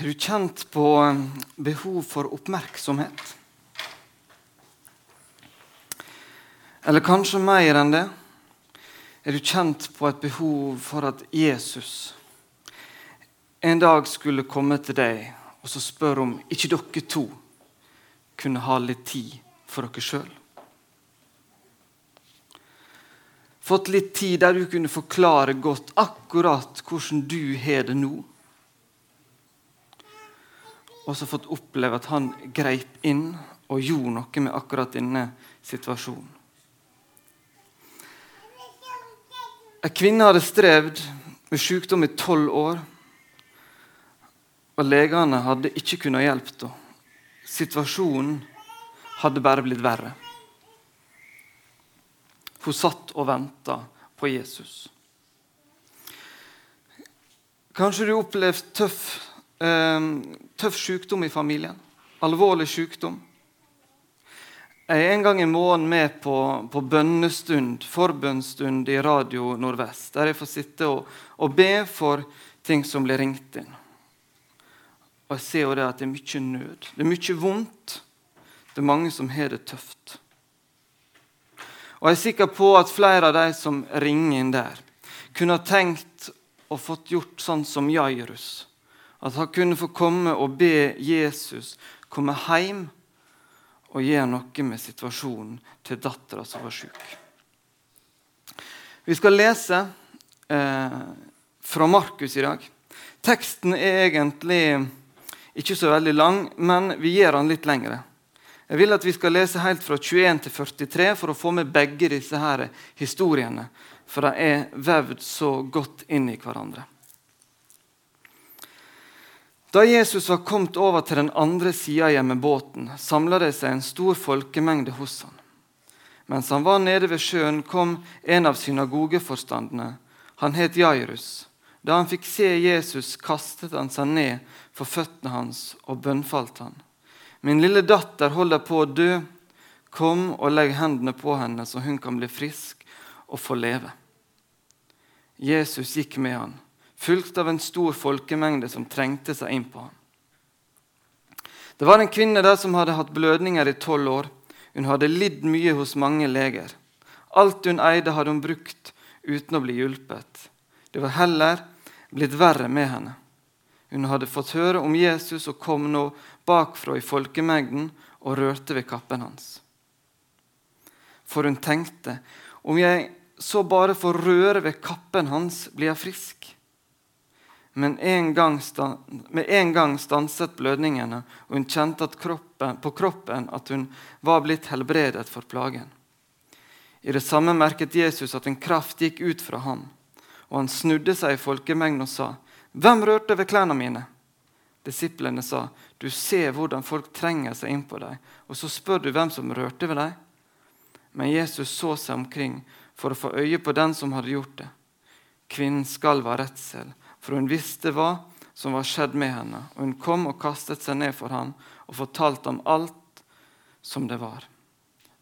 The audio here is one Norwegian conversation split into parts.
Har du kjent på um, behov for oppmerksomhet? Eller kanskje mer enn det? Er du kjent på et behov for at Jesus en dag skulle komme til deg og så spørre om ikke dere to kunne ha litt tid for dere sjøl? Fått litt tid der du kunne forklare godt akkurat hvordan du har det nå? Og så fått oppleve at han greip inn og gjorde noe med akkurat denne situasjonen. En kvinne hadde strevd med sykdom i tolv år. Og legene hadde ikke kunnet hjelpe henne. Situasjonen hadde bare blitt verre. Hun satt og venta på Jesus. Kanskje du opplevde tøff eh, tøff sykdom i familien. Alvorlig sykdom. Jeg er en gang i måneden med på, på bønnestund, forbønnstund i Radio Nordvest, der jeg får sitte og, og, be for ting som blir ringt inn. Og Jeg ser jo det at det er mye nød. Det er mye vondt. Det er mange som har det tøft. Og Jeg er sikker på at flere av de som ringer inn der, kunne ha tenkt og fått gjort sånn som Jairus at han kunne få komme og be Jesus komme hjem og gjøre noe med situasjonen til dattera som var syk. Vi skal lese eh, fra Markus i dag. Teksten er egentlig ikke så veldig lang, men vi gjør den litt lengre. Jeg vil at vi skal lese helt fra 21 til 43 for å få med begge disse her historiene. For de er vevd så godt inn i hverandre. Da Jesus var kommet over til den andre sida hjemme båten, samla det seg en stor folkemengde hos han. Mens han var nede ved sjøen, kom en av synagogeforstandene. Han het Jairus. Da han fikk se Jesus, kastet han seg ned for føttene hans og bønnfalt han. Min lille datter holder på å dø. Kom og legg hendene på henne, så hun kan bli frisk og få leve. Jesus gikk med han fulgt av en stor folkemengde som trengte seg inn på ham. Det var en kvinne der som hadde hatt blødninger i tolv år. Hun hadde lidd mye hos mange leger. Alt hun eide, hadde hun brukt uten å bli hjulpet. Det var heller blitt verre med henne. Hun hadde fått høre om Jesus og kom nå bakfra i folkemengden og rørte ved kappen hans. For hun tenkte om jeg så bare får røre ved kappen hans, blir jeg frisk. Men en gang, med en gang stanset blødningene, og hun kjente kroppen, på kroppen at hun var blitt helbredet for plagen. I det samme merket Jesus at en kraft gikk ut fra ham, og han snudde seg i folkemengden og sa, 'Hvem rørte ved klærne mine?' Disiplene sa, 'Du ser hvordan folk trenger seg inn på deg, og så spør du hvem som rørte ved deg?' Men Jesus så seg omkring for å få øye på den som hadde gjort det. Kvinnen skalv av redsel for hun visste hva som var skjedd med henne. Og hun kom og kastet seg ned for ham og fortalte om alt som det var.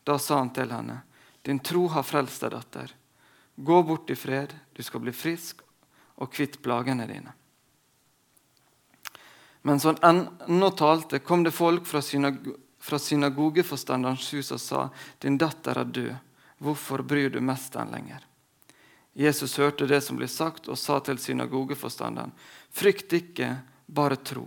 Da sa han til henne, 'Din tro har frelst deg, datter. Gå bort i fred, du skal bli frisk og kvitt plagene dine.' Mens han ennå talte, kom det folk fra, synag fra synagogeforstanderens hus og sa, 'Din datter er død. Hvorfor bryr du mesteren lenger?' Jesus hørte det som ble sagt, og sa til synagogeforstanderen.: Frykt ikke, bare tro.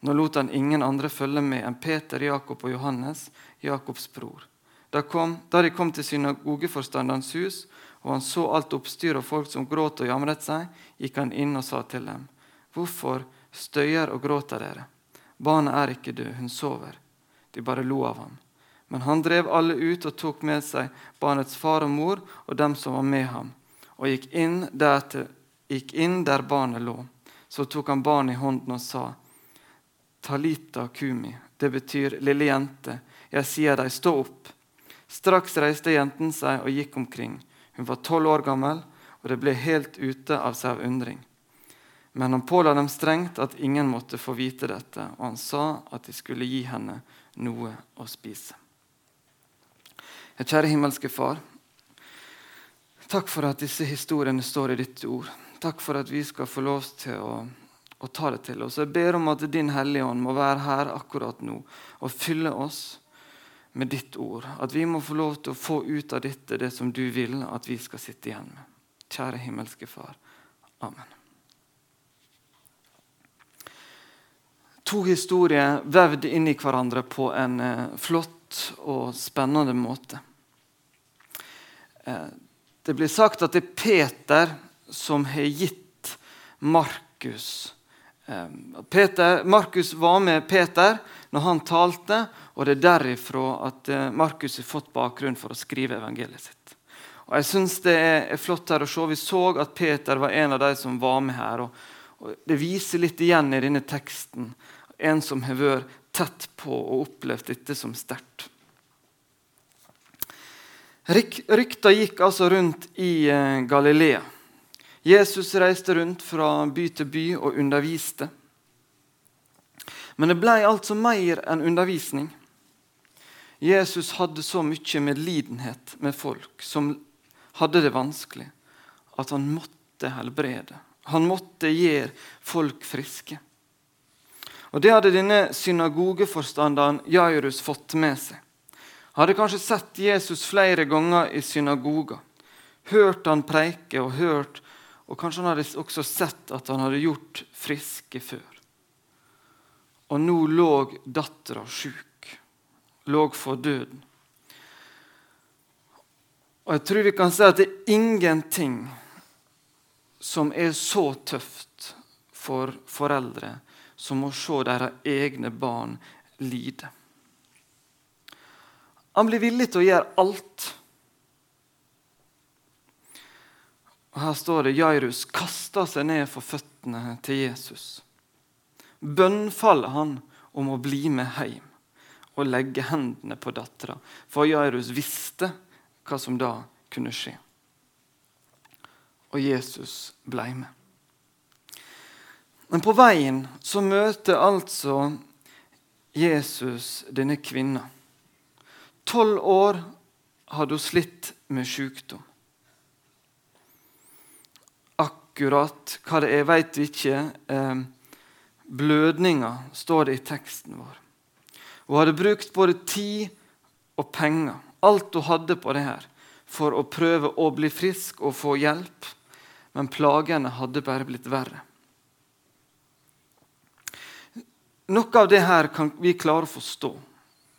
Nå lot han ingen andre følge med enn Peter, Jakob og Johannes, Jakobs bror. Da, kom, da de kom til synagogeforstanderens hus, og han så alt oppstyret og folk som gråt og jamret seg, gikk han inn og sa til dem.: Hvorfor støyer og gråter dere? Barnet er ikke død, hun sover. De bare lo av ham. Men han drev alle ut og tok med seg barnets far og mor og dem som var med ham, og gikk inn der, til, gikk inn der barnet lå. Så tok han barnet i hånden og sa, Talita kumi, det betyr lille jente, jeg sier deg, stå opp. Straks reiste jenten seg og gikk omkring. Hun var tolv år gammel, og det ble helt ute av seg av undring. Men han påla dem strengt at ingen måtte få vite dette, og han sa at de skulle gi henne noe å spise. Kjære himmelske Far. Takk for at disse historiene står i ditt ord. Takk for at vi skal få lov til å, å ta det til oss. Jeg ber om at Din Hellige Ånd må være her akkurat nå og fylle oss med ditt ord. At vi må få lov til å få ut av dette det som du vil at vi skal sitte igjen med. Kjære himmelske Far. Amen. To historier vevd inn i hverandre på en eh, og spennende måte. Eh, det blir sagt at det er Peter som har gitt Markus eh, Peter, Markus var med Peter når han talte, og det er derifra at eh, Markus har fått bakgrunn for å skrive evangeliet sitt. Og jeg synes Det er flott her å se. Vi så at Peter var en av de som var med her. og Det viser litt igjen i denne teksten. En som har vært tett på og opplevd dette som sterkt. Rykta gikk altså rundt i eh, Galilea. Jesus reiste rundt fra by til by og underviste. Men det ble altså mer enn undervisning. Jesus hadde så mye medlidenhet med folk som hadde det vanskelig, at han måtte helbrede. Han måtte gjøre folk friske. Og Det hadde denne synagogeforstanderen Jairus fått med seg hadde kanskje sett Jesus flere ganger i synagoga. Hørt han preike og hørt, og kanskje han hadde også sett at han hadde gjort friske før. Og nå lå dattera sjuk, lå for døden. Og jeg tror vi kan si at det er ingenting som er så tøft for foreldre som å se deres egne barn lide. Han blir villig til å gjøre alt. Og Her står det Jairus kaster seg ned for føttene til Jesus. Bønnfaller han om å bli med hjem og legge hendene på dattera. For Jairus visste hva som da kunne skje. Og Jesus ble med. Men på veien så møter altså Jesus denne kvinna. Tolv år hadde hun slitt med sykdom. Akkurat hva det er, vet vi ikke. Eh, blødninger står det i teksten vår. Hun hadde brukt både tid og penger, alt hun hadde på det her, for å prøve å bli frisk og få hjelp, men plagene hadde bare blitt verre. Noe av det her kan vi klare å forstå.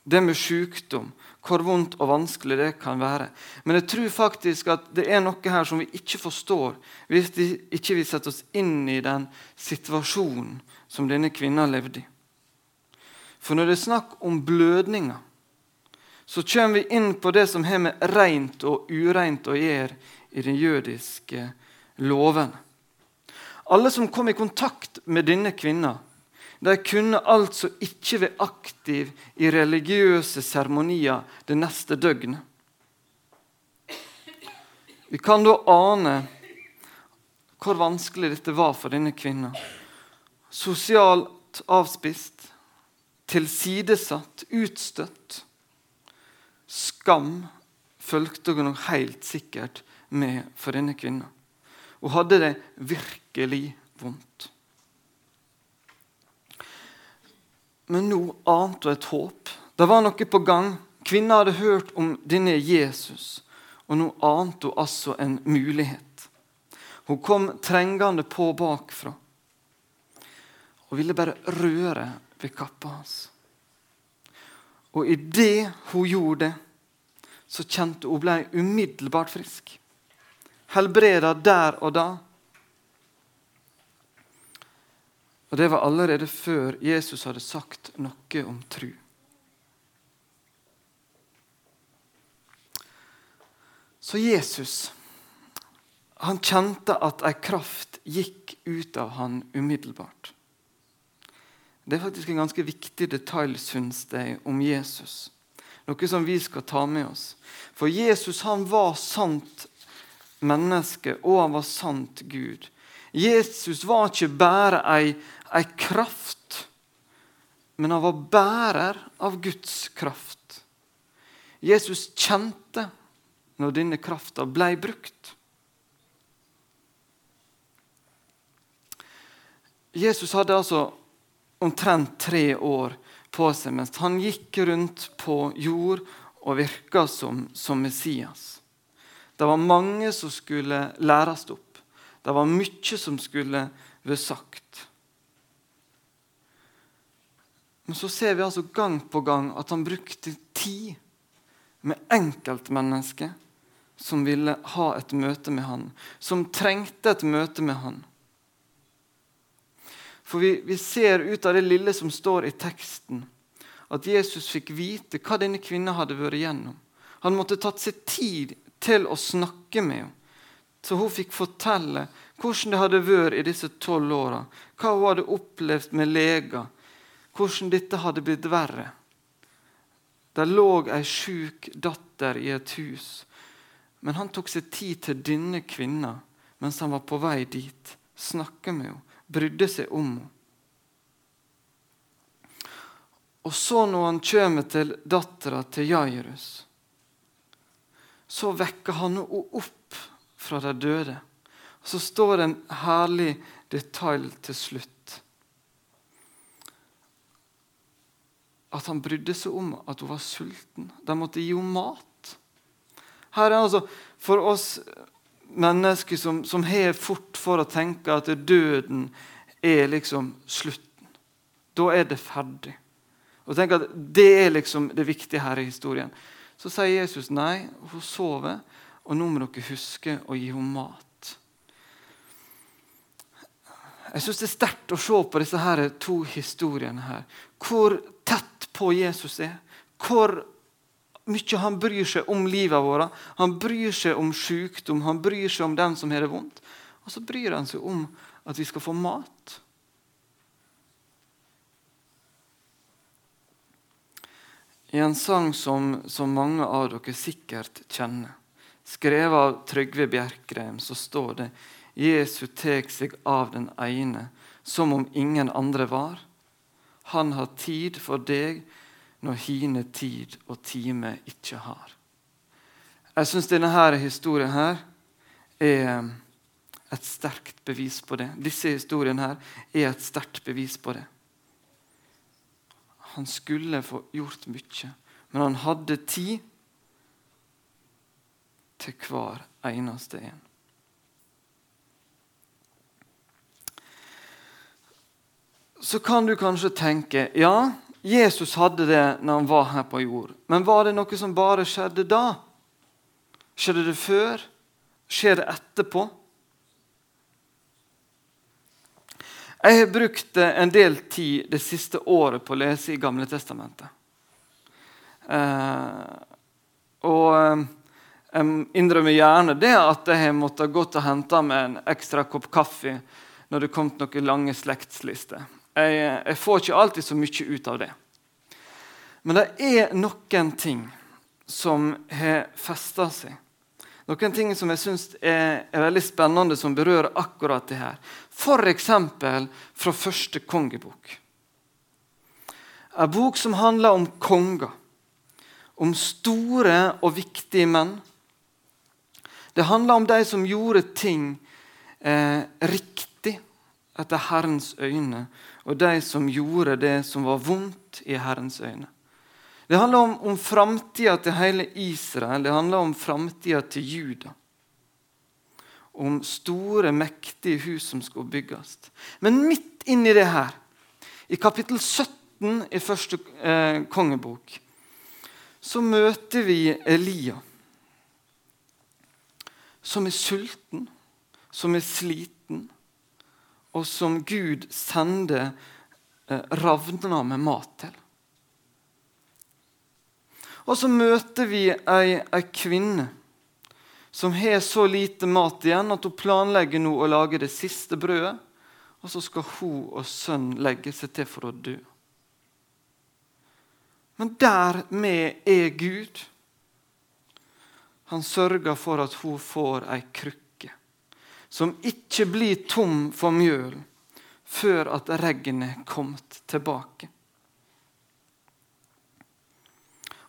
Det med sykdom, hvor vondt og vanskelig det kan være. Men jeg tror faktisk at det er noe her som vi ikke forstår hvis vi ikke setter oss inn i den situasjonen som denne kvinna levde i. For når det er snakk om blødninger, så kommer vi inn på det som har med rent og ureint å gjøre i den jødiske loven. Alle som kom i kontakt med denne kvinna, de kunne altså ikke være aktive i religiøse seremonier det neste døgnet. Vi kan da ane hvor vanskelig dette var for denne kvinna. Sosialt avspist, tilsidesatt, utstøtt. Skam fulgte hun helt sikkert med for denne kvinna. Hun hadde det virkelig vondt. Men nå ante hun et håp. Det var noe på gang. Kvinna hadde hørt om denne Jesus, og nå ante hun altså en mulighet. Hun kom trengende på bakfra og ville bare røre ved kappa hans. Og idet hun gjorde det, så kjente hun ble umiddelbart frisk. Helbreda der og da. Og Det var allerede før Jesus hadde sagt noe om tru. Så Jesus han kjente at ei kraft gikk ut av han umiddelbart. Det er faktisk en ganske viktig detalj synes jeg, om Jesus. Noe som vi skal ta med oss. For Jesus han var sant menneske, og han var sant Gud. Jesus var ikke bare ei, ei kraft, men han var bærer av Guds kraft. Jesus kjente når denne krafta ble brukt. Jesus hadde altså omtrent tre år på seg mens han gikk rundt på jord og virka som, som Messias. Det var mange som skulle læres opp. Det var mye som skulle være sagt. Men så ser vi altså gang på gang at han brukte tid med enkeltmennesker som ville ha et møte med han, som trengte et møte med han. For vi, vi ser ut av det lille som står i teksten, at Jesus fikk vite hva denne kvinnen hadde vært igjennom. Han måtte tatt seg tid til å snakke med henne. Så hun fikk fortelle hvordan det hadde vært i disse tolv åra. Hva hun hadde opplevd med leger. Hvordan dette hadde blitt verre. Der lå ei sjuk datter i et hus. Men han tok seg tid til denne kvinna mens han var på vei dit. snakka med henne, brydde seg om henne. Og så når han kommer til dattera til Jairus, så vekker han henne opp fra de døde. Og Så står det en herlig detalj til slutt. At han brydde seg om at hun var sulten. De måtte gi henne mat. Her er altså For oss mennesker som, som har fort for å tenke at døden er liksom slutten. Da er det ferdig. Og tenk at Det er liksom det viktige her i historien. Så sier Jesus nei, hun sover, og nå må dere huske å gi henne mat. Jeg syns det er sterkt å se på disse her to historiene. her. Hvor på Jesus er. Hvor mye han bryr seg om livet vårt. Han bryr seg om sykdom, han bryr seg om dem som har det vondt. Og så bryr han seg om at vi skal få mat. I en sang som, som, mange av dere sikkert kjenner, skrevet av Trygve Bjerkreim, så står det Jesu tek seg av den ene som om ingen andre var. Han har tid for deg når hine tid og time ikke har. Jeg syns denne her historien her er et sterkt bevis på det. Disse historiene her er et sterkt bevis på det. Han skulle få gjort mye, men han hadde tid til hver eneste en. Så kan du kanskje tenke ja, Jesus hadde det når han var her på jord. Men var det noe som bare skjedde da? Skjedde det før? Skjer det etterpå? Jeg har brukt en del tid det siste året på å lese i Gamle Testamentet. Eh, og eh, jeg innrømmer gjerne det at jeg har måttet gå og hente meg en ekstra kopp kaffe når det kom noen lange slektslister. Jeg, jeg, får ikke alltid så mye ut av det. Men det er noen ting som har festa seg noen ting som jeg syns er, er, veldig spennende, som berører akkurat det her. F.eks. fra første kongebok. En bok som handler om konger. Om store og viktige menn. Det handler om de som gjorde ting eh, riktig etter Herrens øyne, og de som gjorde det som var vondt i Herrens øyne. Det handler om, om framtida til hele Israel, det handler om framtida til Juda. Om store, mektige hus som skal bygges. Men midt inni det her, i kapittel 17 i første eh, kongebok, så møter vi Elia. Som er sulten, som er sliten, og som Gud sender eh, ravner med mat til. Og så møter vi ei, ei kvinne som har så lite mat igjen at hun planlegger nå å lage det siste brødet. Og så skal hun og sønnen legge seg til for å dø. Men dermed er Gud. Han sørger for at hun får ei krukke som ikke blir tom for mjøl før at regnet kommet tilbake.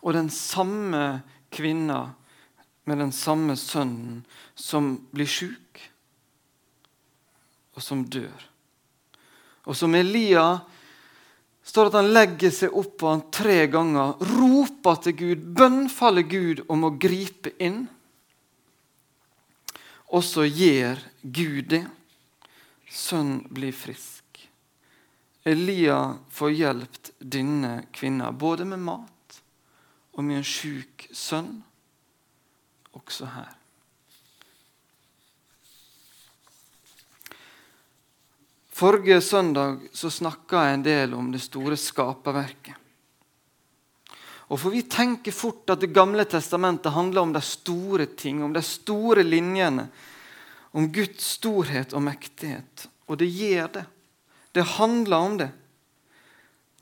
og den samme kvinna med den samme sønnen som blir sjuk, og som dør. Og som Elia står at han legger seg opp på han tre ganger, roper til Gud, bønnfaller Gud om å gripe inn. Og så gjør Gud det. Sønnen blir frisk. Elia får hjulpet denne kvinna både med mat og med en sjuk sønn, også her. Forrige søndag så snakka jeg en del om det store skaperverket. Og for Vi tenker fort at Det gamle testamentet handler om de store ting, om de store linjene, om Guds storhet og mektighet. Og det gjør det. Det handler om det.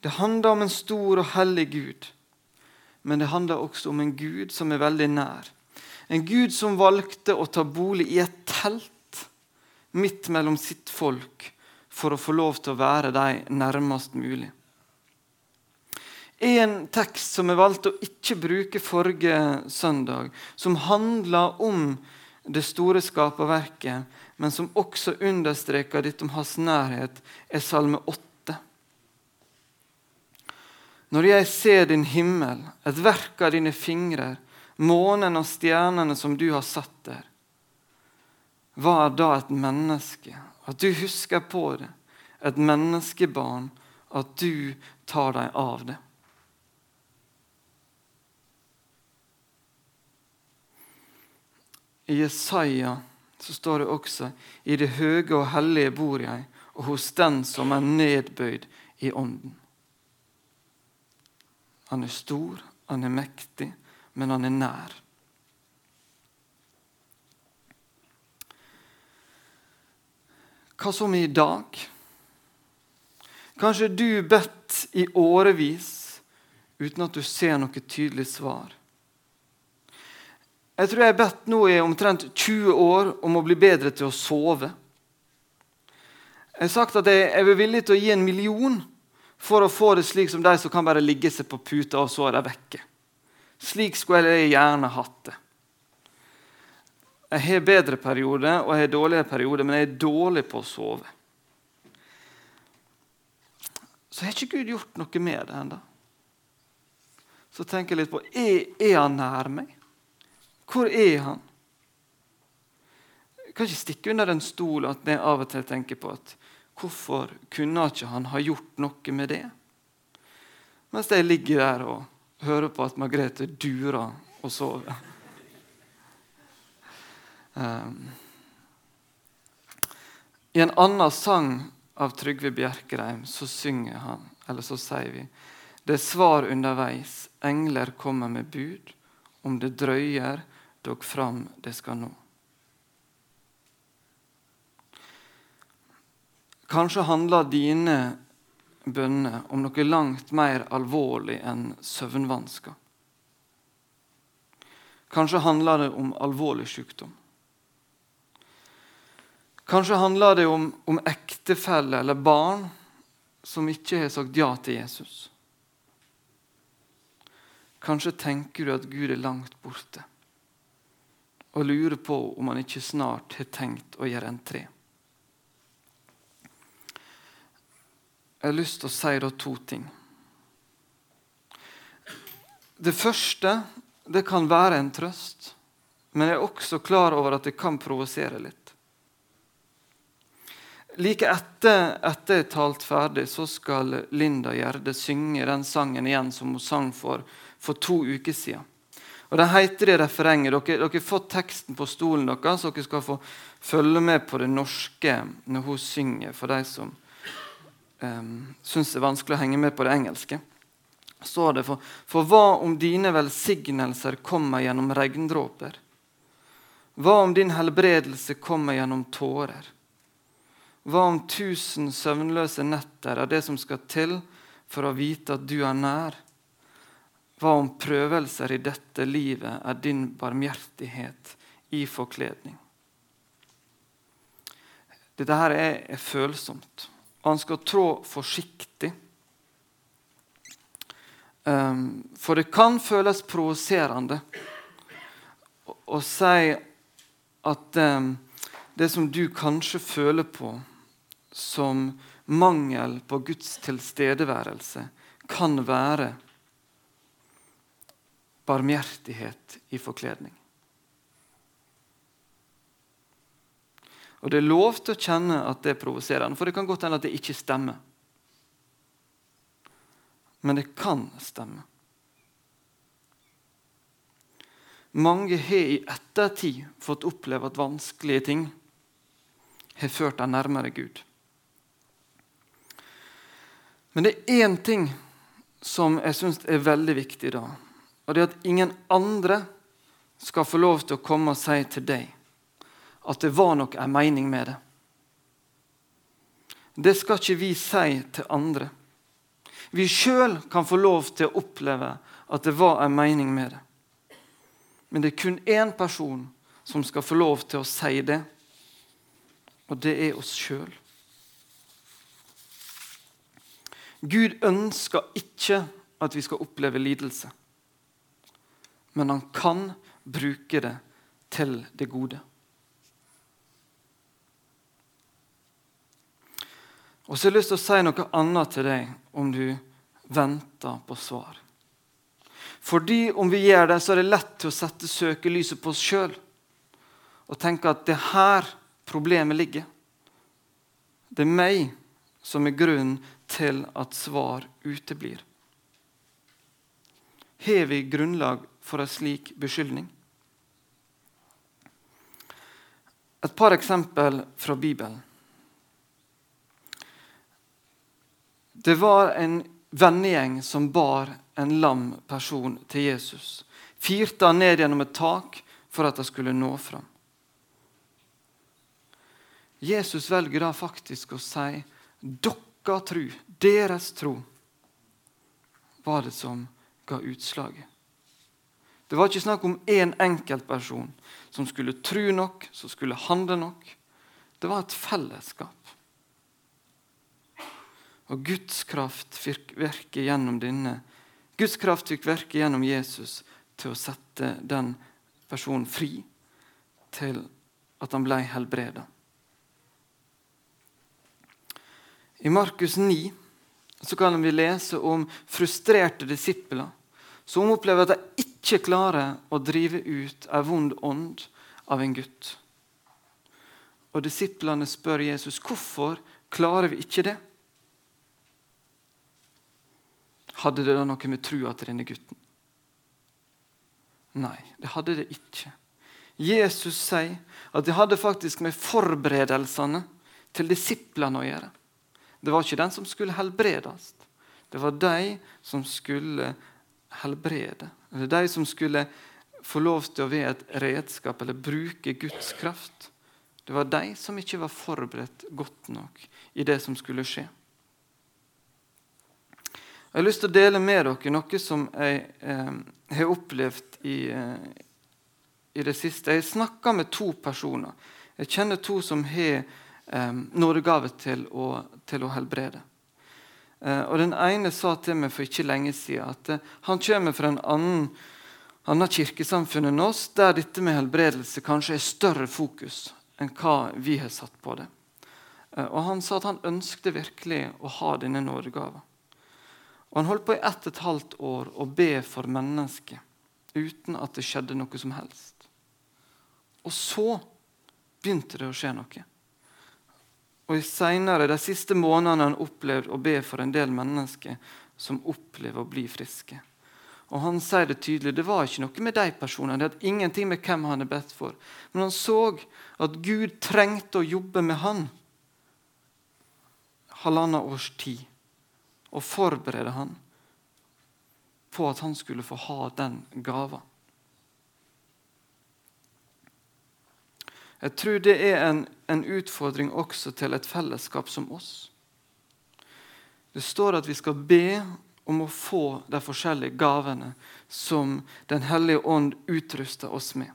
Det handler om en stor og hellig Gud. Men det handler også om en Gud som er veldig nær. En Gud som valgte å ta bolig i et telt midt mellom sitt folk for å få lov til å være dem nærmest mulig. En tekst som jeg valgte å ikke bruke forrige søndag, som handler om det store skaperverket, men som også understreker dette om hans nærhet, er Salme 8. Når jeg ser din himmel, et verk av dine fingre, månen og stjernene som du har satt der, hva er da et menneske at du husker på det, et menneskebarn, at du tar deg av det. I Jesaja så står det også i det høye og hellige bor jeg, og hos den som er nedbøyd i ånden. Han er stor, han er mektig, men han er nær. Hva som i dag? Kanskje du bedt i årevis uten at du ser noe tydelig svar. Jeg tror jeg har bedt nå i omtrent 20 år om å bli bedre til å sove. Jeg har sagt at jeg er villig til å gi en million for å få det slik som de som kan bare ligge seg på puta, og så er de vekke. Slik skulle jeg gjerne hatt det. Jeg har bedre perioder og jeg har dårligere perioder, men jeg er dårlig på å sove. Så har ikke Gud gjort noe med det ennå. Så tenker jeg litt på er, er han nær meg? Hvor er han? Jeg kan ikke stikke under en stol at jeg av og til tenker på at hvorfor kunne ikke han ha gjort noe med det? Mens jeg ligger der og hører på at Margrethe durer og sover. Um, I en annen sang av Trygve Bjerkreim så synger han, eller så sier vi Det er svar underveis, engler kommer med bud. Om det drøyer, dog fram det skal nå. Kanskje handler dine bønner om noe langt mer alvorlig enn søvnvansker. Kanskje handler det om alvorlig sykdom. Kanskje handler det om, om ektefelle eller barn som ikke har sagt ja til Jesus. Kanskje tenker du at Gud er langt borte og lurer på om han ikke snart har tenkt å gjøre entré. Jeg har lyst til å si da to ting. Det første det kan være en trøst, men jeg er også klar over at det kan provosere litt. Like etter at jeg talt ferdig, så skal Linda Gjerde synge den sangen igjen som hun sang for, for to uker siden. Og Det heter det refrenget. Dere, har fått teksten på stolen deres, så dere skal få følge med på det norske når hun synger, for de som um, syns det er vanskelig å henge med på det engelske. står det for, for hva om dine velsignelser kommer gjennom regndråper? Hva om din helbredelse kommer gjennom tårer? Hva om tusen søvnløse netter er det som skal til for å vite at du er nær? Hva om prøvelser i dette livet er din barmhjertighet i forkledning? Dette her er, er følsomt, og han skal trå forsiktig. Um, for det kan føles provoserende å, å si at um, det som du kanskje føler på, som mangel på Guds tilstedeværelse kan være barmhjertighet i forkledning. Og Det er lov til å kjenne at det er provoserende, for det kan godt hende at det ikke stemmer. Men det kan stemme. Mange har i ettertid fått oppleve at vanskelige ting har ført dem nærmere Gud. Men det er én ting som jeg syns er veldig viktig da. Og det at ingen andre skal få lov til å komme og si til deg at det var nok en mening med det. Det skal ikke vi si til andre. Vi sjøl kan få lov til å oppleve at det var en mening med det. Men det er kun én person som skal få lov til å si det, og det er oss sjøl. Gud ønsker ikke at vi skal oppleve lidelse, men han kan bruke det til det gode. Og så har jeg lyst til å si noe annet til deg om du venter på svar. Fordi om vi gjør det, så er det lett til å sette søkelyset på oss sjøl og tenke at det er her problemet ligger. Det er meg som er grunnen til at svar uteblir. Har vi grunnlag for en slik beskyldning? Et par eksempel fra Bibelen. Det var en vennegjeng som bar en lam person til Jesus. Firte han ned gjennom et tak for at de skulle nå fram. Jesus velger da faktisk å si dere tro, deres tro, var det som ga utslaget. Det var ikke snakk om én enkeltperson som skulle tro nok, som skulle handle nok. Det var et fellesskap. Og Guds kraft fikk virke gjennom denne. Guds kraft fikk virke gjennom Jesus til å sette den personen fri, til at han ble helbreda. I Markus 9 så kan vi lese om frustrerte disipler som opplever at de ikke klarer å drive ut en vond ånd av en gutt. Og Disiplene spør Jesus hvorfor klarer vi ikke det. Hadde det da noe med trua til denne gutten? Nei, det hadde det ikke. Jesus sier at det hadde faktisk med forberedelsene til disiplene å gjøre. Det var ikke den som skulle helbredes. Det var de som skulle helbrede. Det er de som skulle få lov til å være et redskap eller bruke Guds kraft. Det var de som ikke var forberedt godt nok i det som skulle skje. Jeg har lyst til å dele med dere noe som jeg eh, har opplevd i, eh, i, det siste. Jeg snakka med to personer. Jeg kjenner to som har eh, nådegave til til å helbrede. Eh, og Den ene sa til meg for ikke lenge siden at eh, han kommer fra en annen, annet kirkesamfunn enn oss, der dette med helbredelse kanskje er større fokus enn hva vi har satt på det. Eh, og Han sa at han ønskte virkelig å ha denne nådegaven. Og Han holdt på i ett og et halvt år å be for mennesket uten at det skjedde noe som helst. Og så begynte det å skje noe. Og i senere, De siste månedene har han opplevd å be for en del mennesker som opplever å bli friske. Og Han sier det tydelig. Det var ikke noe med de personene. Det hadde ingenting med hvem han hadde bedt for. Men han så at Gud trengte å jobbe med han halvannet års tid og forberede han på at han skulle få ha den gava. Jeg tror det er en, en, utfordring også til et fellesskap som oss. Det står at vi skal be om å få de forskjellige gavene som Den hellige ånd utruster oss med.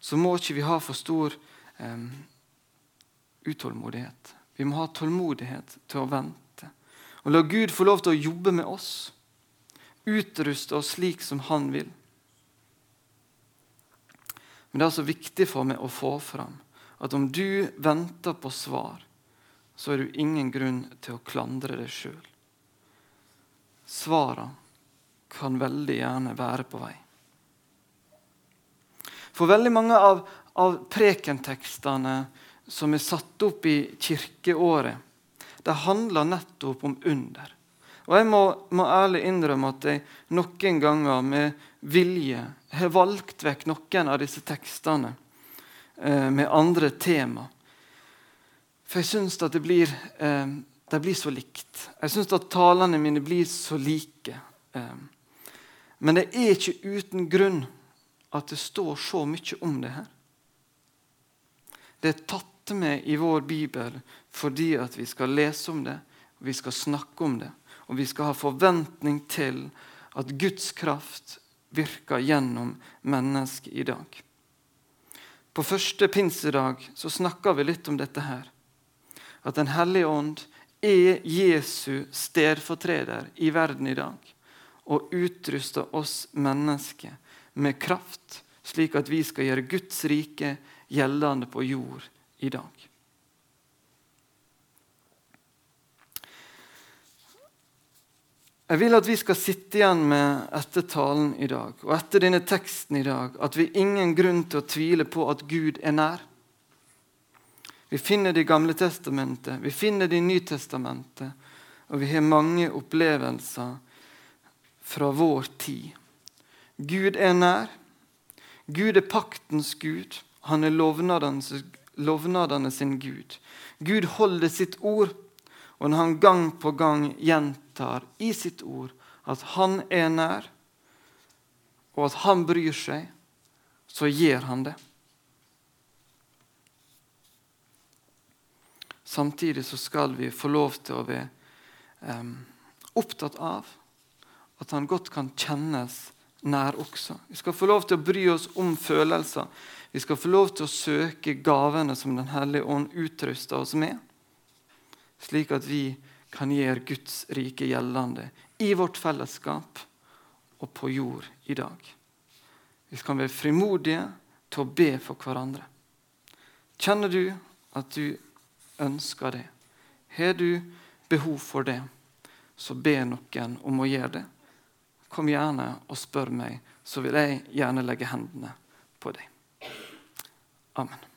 Så må ikke vi ha for stor eh, utålmodighet. Vi må ha tålmodighet til å vente. Og la Gud få lov til å jobbe med oss. Utruste oss slik som Han vil. Men det er altså viktig for meg å få fram at om du venter på svar, så er du ingen grunn til å klandre deg sjøl. Svarene kan veldig gjerne være på vei. For veldig mange av, av prekentekstene som er satt opp i kirkeåret, det handler nettopp om under. Og Jeg må, må ærlig innrømme at jeg noen ganger med vilje har valgt vekk noen av disse tekstene eh, med andre tema. For jeg syns at det blir, eh, det blir så likt. Jeg syns at talene mine blir så like. Eh, men det er ikke uten grunn at det står så mye om det her. Det er tatt med i vår bibel fordi at vi skal lese om det, og vi skal snakke om det, og vi skal ha forventning til at Guds kraft virker gjennom mennesket i dag. På første pinsedag så snakka vi litt om dette her. At Den hellige ånd er Jesu stedfortreder i verden i dag og utruster oss mennesker med kraft, slik at vi skal gjøre Guds rike gjeldende på jord i dag. Jeg vil at vi skal sitte igjen med etter talen i dag og etter denne teksten i dag at vi har ingen grunn til å tvile på at Gud er nær. Vi finner det i Gamle testamentet, vi finner det i Nytestamentet, og vi har mange opplevelser fra vår tid. Gud er nær. Gud er paktens Gud. Han er lovnadene sin Gud. Gud holder sitt ord, og når han gang på gang gjentar i sitt ord at han er nær, og at han bryr seg, så gjør han det. Samtidig så skal vi få lov til å være um, opptatt av at han godt kan kjennes nær også. Vi skal få lov til å bry oss om følelser. Vi skal få lov til å søke gavene som Den hellige ånd utruster oss med, slik at vi kan gjøre Guds rike gjeldende i vårt fellesskap og på jord i dag. Vi skal være frimodige til å be for hverandre. Kjenner du at du ønsker det? Har du behov for det, så be noen om å gjøre det kom gjerne og spør meg, så vil jeg gjerne legge hendene på deg. Amen.